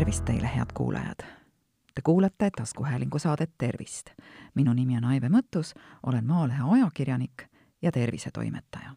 tervist teile, head kuulajad! Te kuulate taskuhäälingu saadet Tervist. minu nimi on Aive Mõttus, olen Maalehe ajakirjanik ja tervisetoimetaja.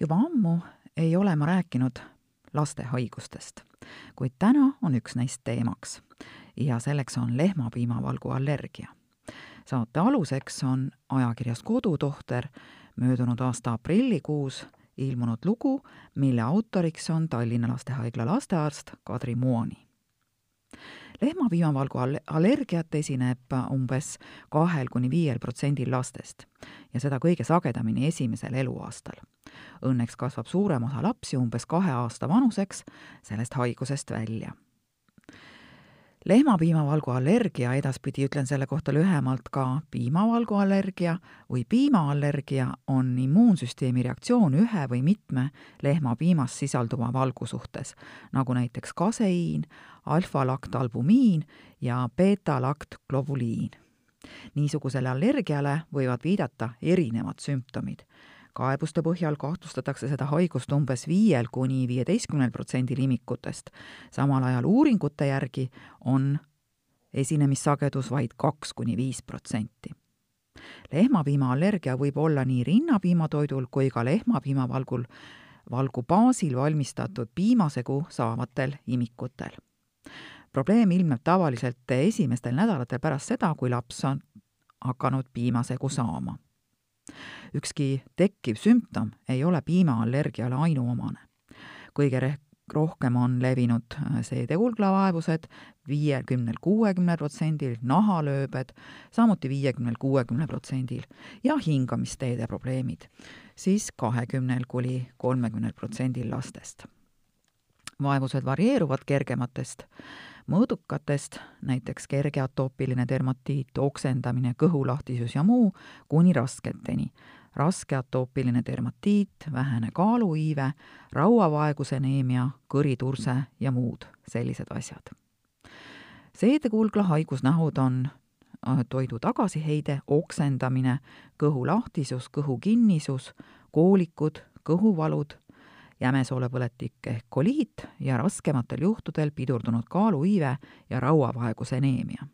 juba ammu ei ole ma rääkinud laste haigustest, kuid täna on üks neist teemaks ja selleks on lehmapiimavalgu allergia. saate aluseks on ajakirjas Kodutohter möödunud aasta aprillikuus ilmunud lugu, mille autoriks on Tallinna Lastehaigla lastearst Kadri Muoni. Lehmapiimavalgu allergiat esineb umbes kahel kuni viiel protsendil lastest ja seda kõige sagedamini esimesel eluaastal. Õnneks kasvab suurem osa lapsi umbes kahe aasta vanuseks sellest haigusest välja lehmapiimavalgu allergia, edaspidi ütlen selle kohta lühemalt ka piimavalgu allergia või piimaallergia, on immuunsüsteemi reaktsioon ühe või mitme lehmapiimas sisalduva valgu suhtes, nagu näiteks kaseiin, alfa-laktalbumiin ja beeta-laktglobuliin. niisugusele allergiale võivad viidata erinevad sümptomid kaebuste põhjal kahtlustatakse seda haigust umbes viiel kuni viieteistkümnel protsendil imikutest. samal ajal uuringute järgi on esinemissagedus vaid kaks kuni viis protsenti. lehmapiimaallergia võib olla nii rinnapiimatoidul kui ka lehmapiimavalgul, valgu baasil valmistatud piimasegu saavatel imikutel. probleem ilmneb tavaliselt esimestel nädalatel pärast seda, kui laps on hakanud piimasegu saama ükski tekkiv sümptom ei ole piimaallergiale ainuomane. kõige reh-, rohkem on levinud äh, seedekuulglavavaevused viiekümnel, kuuekümnel protsendil, nahalööbed samuti viiekümnel, kuuekümnel protsendil ja hingamisteede probleemid siis kahekümnel kuni kolmekümnel protsendil lastest. vaevused varieeruvad kergematest mõõdukatest, näiteks kerge atoopiline dermatiit, oksendamine, kõhulahtisus ja muu, kuni rasketeni. raske atoopiline dermatiit, vähene kaaluiive, rauavaeguseneemia, kõriturse ja muud sellised asjad. seedekuulgla haigusnähud on äh, toidu tagasiheide, oksendamine, kõhulahtisus, kõhukinnisus, koolikud, kõhuvalud, jämesoolepõletik ehk koliit ja raskematel juhtudel pidurdunud kaaluiive ja rauavaeguse aneemia.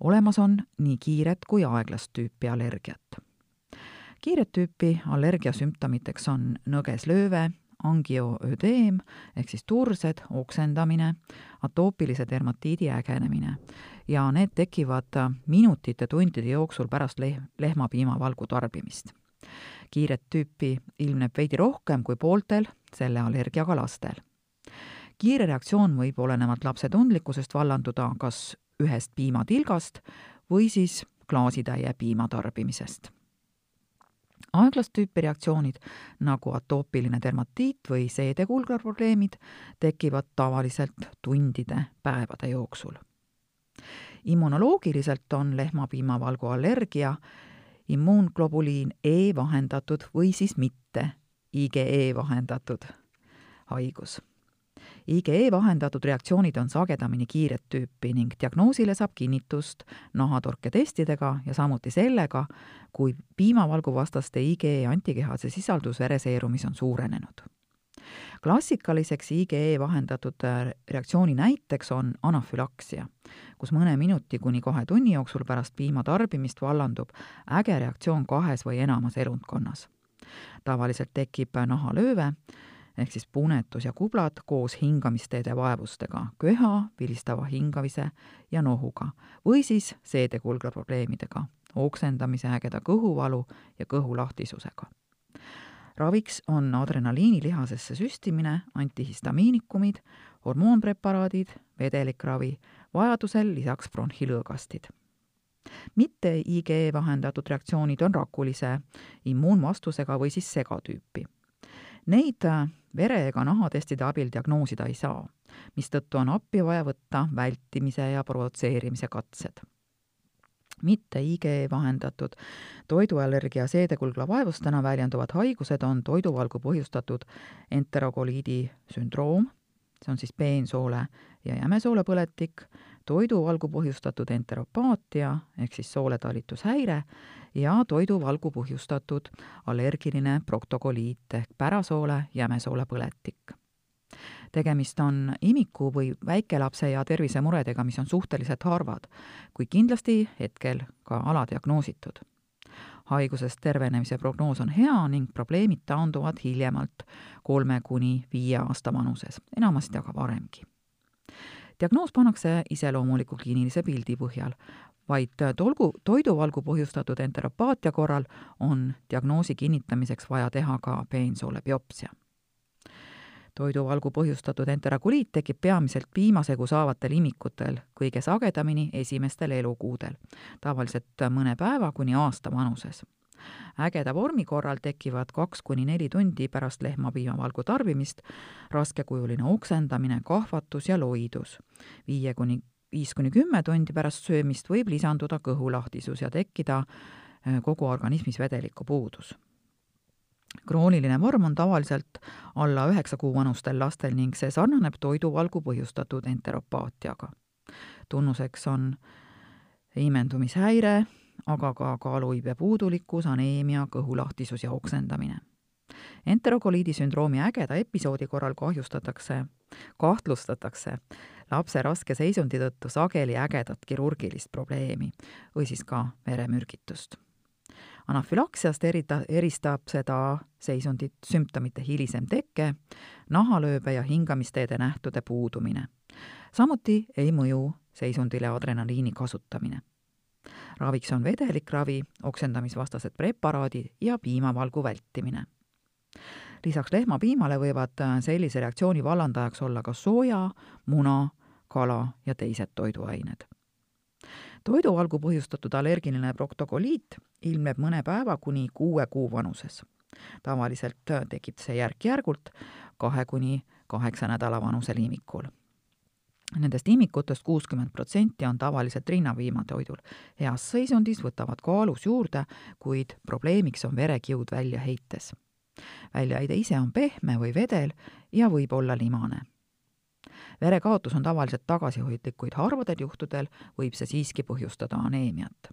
olemas on nii kiiret kui aeglast tüüpi allergiat. kiiret tüüpi allergia sümptomiteks on nõgeslööve, angioödeem ehk siis tursed, oksendamine, atoopilise dermatiidi ägenemine ja need tekivad minutite, tundide jooksul pärast leh-, lehmapiimavalgu tarbimist kiiret tüüpi ilmneb veidi rohkem kui pooltel selle allergiaga lastel. kiire reaktsioon võib olenevalt lapse tundlikkusest vallanduda kas ühest piimatilgast või siis klaasitäie piima tarbimisest. aeglast tüüpi reaktsioonid nagu atoopiline dermatiit või seedekulgarprobleemid tekivad tavaliselt tundide, päevade jooksul immunoloogiliselt on lehmapiimavalgu allergia immuunglobuliin E vahendatud või siis mitte IgE vahendatud haigus. IgE vahendatud reaktsioonid on sagedamini kiiret tüüpi ning diagnoosile saab kinnitust nahatorketestidega ja samuti sellega, kui piimavalguvastaste IgE antikehade sisaldus vereseerumis on suurenenud klassikaliseks IgE vahendatud äh, reaktsiooni näiteks on anafülaksia, kus mõne minuti kuni kahe tunni jooksul pärast piima tarbimist vallandub äge reaktsioon kahes või enamas elundkonnas. tavaliselt tekib nahalööve ehk siis punetus ja kublad koos hingamisteede vaevustega, köha, vilistava hingamise ja nohuga või siis seedekulgla probleemidega, oksendamise, ägeda kõhuvalu ja kõhulahtisusega raviks on adrenaliini lihasesse süstimine, antihistamiinikumid, hormoonpreparaadid, vedelikravi, vajadusel lisaks bronhilõõgastid. mitte IgE vahendatud reaktsioonid on rakulise immuunvastusega või siis segatüüpi. Neid vere- ega nahatestide abil diagnoosida ei saa, mistõttu on appi vaja võtta vältimise ja provotseerimise katsed mitte IgE vahendatud. Toiduallergia seedekulgla vaevustena väljenduvad. Haigused on toiduvalgu põhjustatud. Enterokoliidi sündroom, see on siis peensoole ja jämesoole põletik, toiduvalgu põhjustatud enteropaatia ehk siis sooletalitushäire ja toiduvalgu põhjustatud allergiline proktokoliit ehk pärasoole jämesoole põletik tegemist on imiku või väikelapse ja tervisemuredega, mis on suhteliselt harvad, kuid kindlasti hetkel ka aladiagnoositud. haigusest tervenemise prognoos on hea ning probleemid taanduvad hiljemalt kolme kuni viie aasta vanuses, enamasti aga varemgi diagnoos pannakse iseloomuliku kliinilise pildi põhjal, vaid tolgu, toiduvalgu põhjustatud enteropaatia korral on diagnoosi kinnitamiseks vaja teha ka peensoole biopsia. Toiduvalgu põhjustatud enterakuliit tekib peamiselt piimasegu saavatel imikutel, kõige sagedamini esimestel elukuudel, tavaliselt mõne päeva kuni aasta vanuses ägeda vormi korral tekivad kaks kuni neli tundi pärast lehmapiimavalgu tarbimist raskekujuline oksendamine, kahvatus ja loidus. viie kuni viis kuni kümme tundi pärast söömist võib lisanduda kõhulahtisus ja tekkida kogu organismis vedeliku puudus. Krooniline vorm on tavaliselt alla üheksa kuu vanustel lastel ning see sarnaneb toiduvalgu põhjustatud enteropaatiaga. tunnuseks on imendumishäire, aga ka kaaluiibe puudulikkus, aneemia, kõhulahtisus ja oksendamine. enterokoliidi sündroomi ägeda episoodi korral kahjustatakse, kahtlustatakse lapse raske seisundi tõttu sageli ägedat kirurgilist probleemi või siis ka veremürgitust. Anafülaksiast erita, eristab seda seisundit sümptomite hilisem teke, nahalööbe ja hingamisteede nähtude puudumine. samuti ei mõju seisundile adrenaliini kasutamine raviks on vedelikravi, oksendamisvastased preparaadid ja piimavalgu vältimine. lisaks lehmapiimale võivad sellise reaktsiooni vallandajaks olla ka sooja, muna, kala ja teised toiduained. Toiduvalgu põhjustatud allergiline proktokoliit ilmneb mõne päeva kuni kuue kuu vanuses. tavaliselt tekib see järk-järgult kahe kuni kaheksa nädala vanusel imikul Nendest imikutest kuuskümmend protsenti on tavaliselt rinnapiimatoidul. heas seisundis võtavad kaalus juurde, kuid probleemiks on verekiud väljaheites. väljaheide ise on pehme või vedel ja võib olla limane. Verekaotus on tavaliselt tagasihoidlik, kuid harvadel juhtudel võib see siiski põhjustada aneemiat.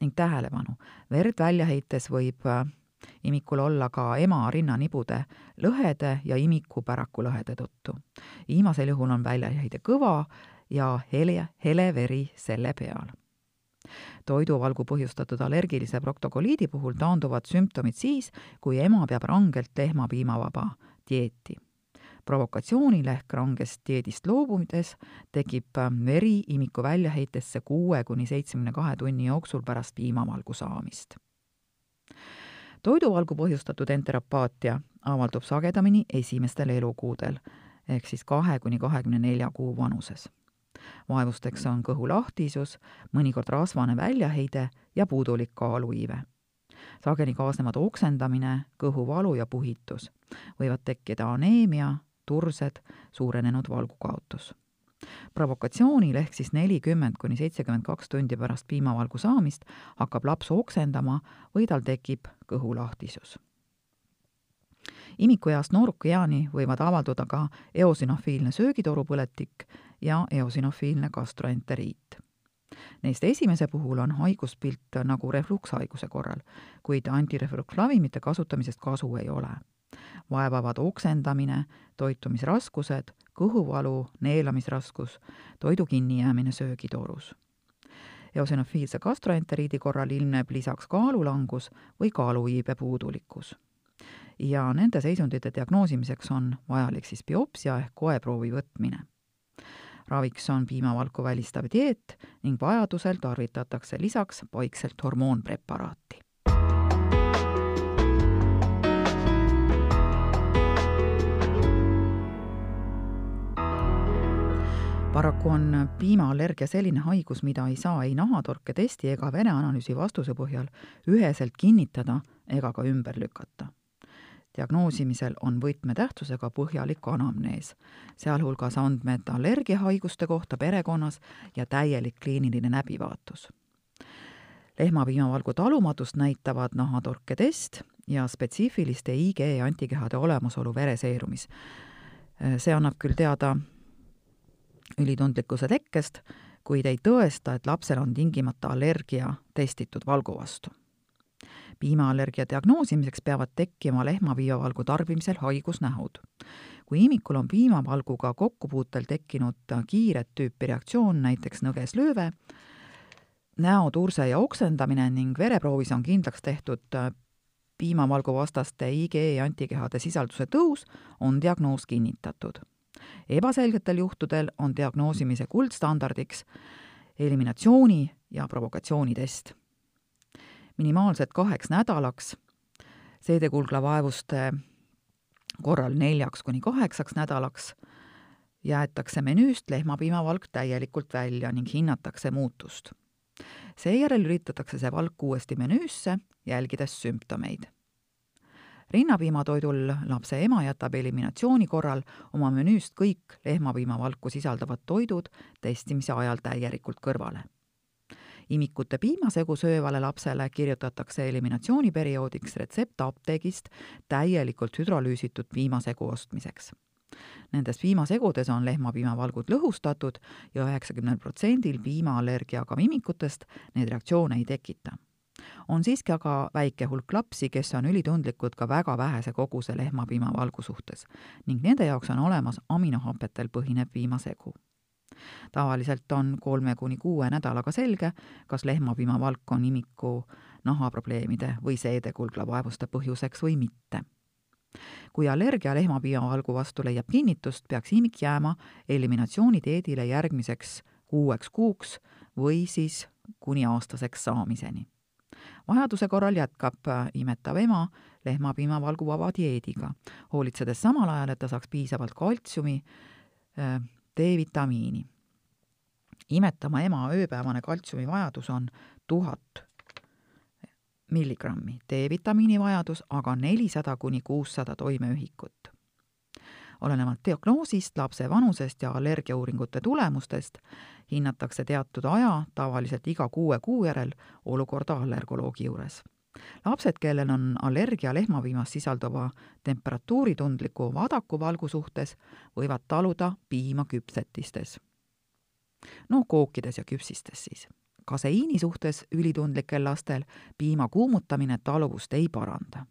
ning tähelepanu, verd väljaheites võib äh, imikul olla ka ema rinnanibude lõhede ja imiku päraku lõhede tõttu. viimasel juhul on väljaheide kõva ja hele, hele veri selle peal. toiduvalgu põhjustatud allergilise proktokoliidi puhul taanduvad sümptomid siis, kui ema peab rangelt lehmapiimavaba dieeti provokatsioonil ehk rangest dieedist loobumises tekib veri imiku väljaheitesse kuue kuni seitsmekümne kahe tunni jooksul pärast piimavalgu saamist toiduvalgu põhjustatud enterapaatia avaldub sagedamini esimestel elukuudel ehk siis kahe kuni kahekümne nelja kuu vanuses. vaevusteks on kõhulahtisus, mõnikord rasvane väljaheide ja puudulik kaaluiive. sageli kaasnevad oksendamine, kõhuvalu ja puhitus. võivad tekkida aneemia, tursed, suurenenud valgukaotus provokatsioonil ehk siis nelikümmend kuni seitsekümmend kaks tundi pärast piimavalgu saamist hakkab laps oksendama või tal tekib kõhulahtisus. imikueast noorukeani võivad avalduda ka eosinofiilne söögitorupõletik ja eosinofiilne gastroenteriit. Neist esimese puhul on haiguspilt nagu reflukshaiguse korral, kuid antirefluksravimite kasutamisest kasu ei ole vaevavad oksendamine, toitumisraskused, kõhuvalu, neelamisraskus, toidu kinnijäämine söögitorus. eosinofiilse gastroenteriidi korral ilmneb lisaks kaalulangus või kaaluiibe puudulikkus. ja nende seisundite diagnoosimiseks on vajalik siis biopsia ehk koeproovi võtmine raviks on piimavalku välistav dieet ning vajadusel tarvitatakse lisaks paikselt hormoonpreparaati. Paraku on piimaallergia selline haigus, mida ei saa ei nahatorke testi ega vereanalüüsi vastuse põhjal üheselt kinnitada ega ka ümber lükata. diagnoosimisel on võtmetähtsusega põhjalik anamnees, sealhulgas andmed allergiahaiguste kohta perekonnas ja täielik kliiniline läbivaatus. lehmapiimavalgu talumatust näitavad nahatorketest ja spetsiifiliste IG antikehade olemasolu vereseerumis. see annab küll teada ülitundlikkuse tekkest, kuid ei tõesta, et lapsel on tingimata allergia testitud valgu vastu. piimaallergia diagnoosimiseks peavad tekkima lehmapiimavalgu tarbimisel haigusnähud. kui imikul on piimavalguga kokkupuutel tekkinud kiiret tüüpi reaktsioon, näiteks nõgeslööve, näoturse ja oksendamine ning vereproovis on kindlaks tehtud piimavalgu vastaste IgE antikehade sisalduse tõus, on diagnoos kinnitatud. Ebaselgetel juhtudel on diagnoosimise kuldstandardiks eliminatsiooni ja provokatsioonitest. minimaalselt kaheks nädalaks seedekulglavaevuste korral neljaks kuni kaheksaks nädalaks jäetakse menüüst lehmapiimavalk täielikult välja ning hinnatakse muutust seejärel lülitatakse see valk uuesti menüüsse, jälgides sümptomeid. Rinnapiimatoidul lapse ema jätab eliminatsiooni korral oma menüüst kõik lehmapiimavalku sisaldavad toidud testimise ajal täielikult kõrvale. imikute piimasegu söövale lapsele kirjutatakse eliminatsiooniperioodiks retsept apteegist täielikult hüdrolüüsitud piimasegu ostmiseks Nendes piimasegudes on lehmapiimavalgud lõhustatud ja üheksakümnel protsendil piimaallergiaga imikutest need reaktsioone ei tekita. On siiski aga väike hulk lapsi, kes on ülitundlikud ka väga vähese koguse lehmapiimavalgu suhtes. Ning nende jaoks on olemas aminohapetel põhinev piimasegu tavaliselt on kolme kuni kuue nädalaga selge, kas lehmapiimavalk on imiku nahaprobleemide või seedekulglavaevuste põhjuseks või mitte. Kui allergia lehmapiimavalgu vastu leiab kinnitust, peaks imik jääma eliminatsioonidieedile järgmiseks kuueks kuuks või siis kuni aastaseks saamiseni. Vajaduse korral jätkab imetav ema lehmapiimavalguvaba dieediga, hoolitsedes samal ajal, et ta saaks piisavalt kaltsiumi, äh, D-vitamiini. imetama ema ööpäevane kaltsiumi vajadus on tuhat milligrammi, D-vitamiini vajadus aga nelisada kuni kuussada toimeühikut. Olenevalt diagnoosist, lapse vanusest ja allergiauuringute tulemustest hinnatakse teatud aja, tavaliselt iga kuue kuu järel, olukorda allergoloogi juures. lapsed, kellel on allergia lehmapiimas sisalduva temperatuuritundliku vadakuvalgu suhtes, võivad taluda piima küpsetistes. no kookides ja küpsistes siis kaseiini suhtes ülitundlikel lastel piima kuumutamine taluvust ei paranda.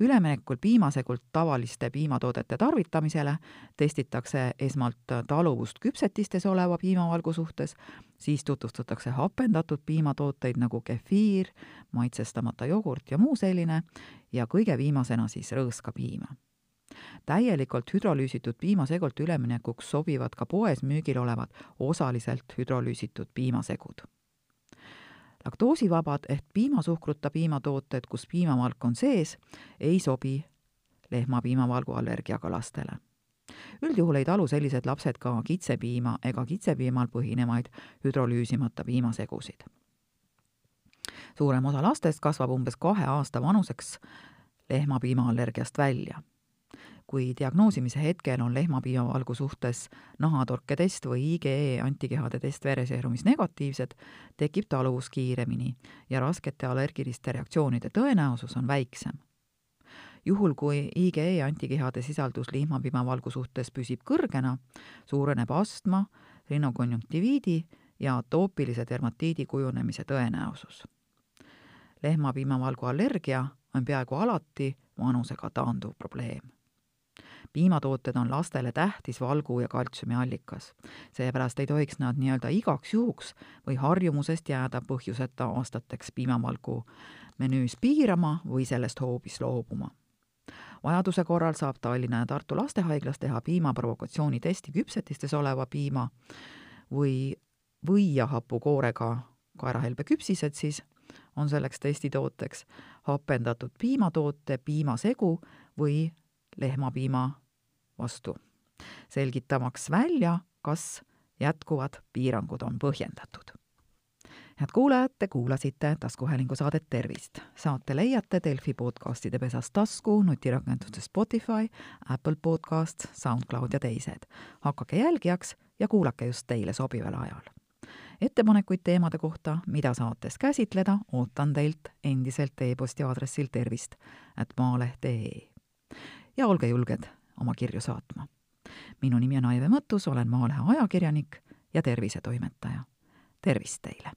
Üleminekul piimasegult tavaliste piimatoodete tarvitamisele testitakse esmalt taluvust küpsetistes oleva piimavalgu suhtes, siis tutvustatakse hapendatud piimatooteid nagu kefiir, maitsestamata jogurt ja muu selline ja kõige viimasena siis rõõskapiima täielikult hüdrolüüsitud piimasegolt üleminekuks sobivad ka poes müügil olevad osaliselt hüdrolüüsitud piimasegud laktoosivabad ehk piimasuhkruta piimatooted, kus piimamalk on sees, ei sobi lehmapiimavalgu allergiaga lastele. üldjuhul ei talu sellised lapsed ka kitsepiima ega kitsepiimal põhinevaid hüdrolüüsimata piimasegusid. suurem osa lastest kasvab umbes kahe aasta vanuseks lehmapiimaallergiast välja kui diagnoosimise hetkel on lehmapiimavalgu suhtes nahatorketest või IgE antikehade test vereseerumis negatiivsed, tekib taluvus kiiremini ja raskete allergiliste reaktsioonide tõenäosus on väiksem. juhul, kui IgE antikehade sisaldus lihmapiimavalgu suhtes püsib kõrgena, suureneb astma, rinokonjunktiviidi ja atoopilise dermatiidi kujunemise tõenäosus. lehmapiimavalgu allergia on peaaegu alati vanusega taanduv probleem piimatooted on lastele tähtis valgu ja kaltsiumi allikas. seepärast ei tohiks nad nii-öelda igaks juhuks või harjumusest jääda põhjuseta aastateks piimavalgu menüüs piirama või sellest hoopis loobuma vajaduse korral saab Tallinna ja Tartu lastehaiglas teha piimaprovokatsioonitesti küpsetistes oleva piima või, või ja hapukoorega kaerahelbe küpsised siis on selleks testitooteks, hapendatud piimatoote piimasegu või lehmapiima vastu, selgitamaks välja, kas jätkuvad piirangud on põhjendatud. head kuulajad, te kuulasite taskuhäälingu saadet Tervist. saate leiate Delfi podcastide pesas tasku, nutirakenduste Spotify, Apple Podcast, SoundCloud ja teised. hakake jälgijaks ja kuulake just teile sobival ajal ettepanekuid teemade kohta, mida saates käsitleda, ootan teilt endiselt e-posti aadressil tervist at maaleht.ee ja olge julged oma kirju saatma. minu nimi on Aive Mõttus, olen Maalehe ajakirjanik ja tervisetoimetaja. tervist teile!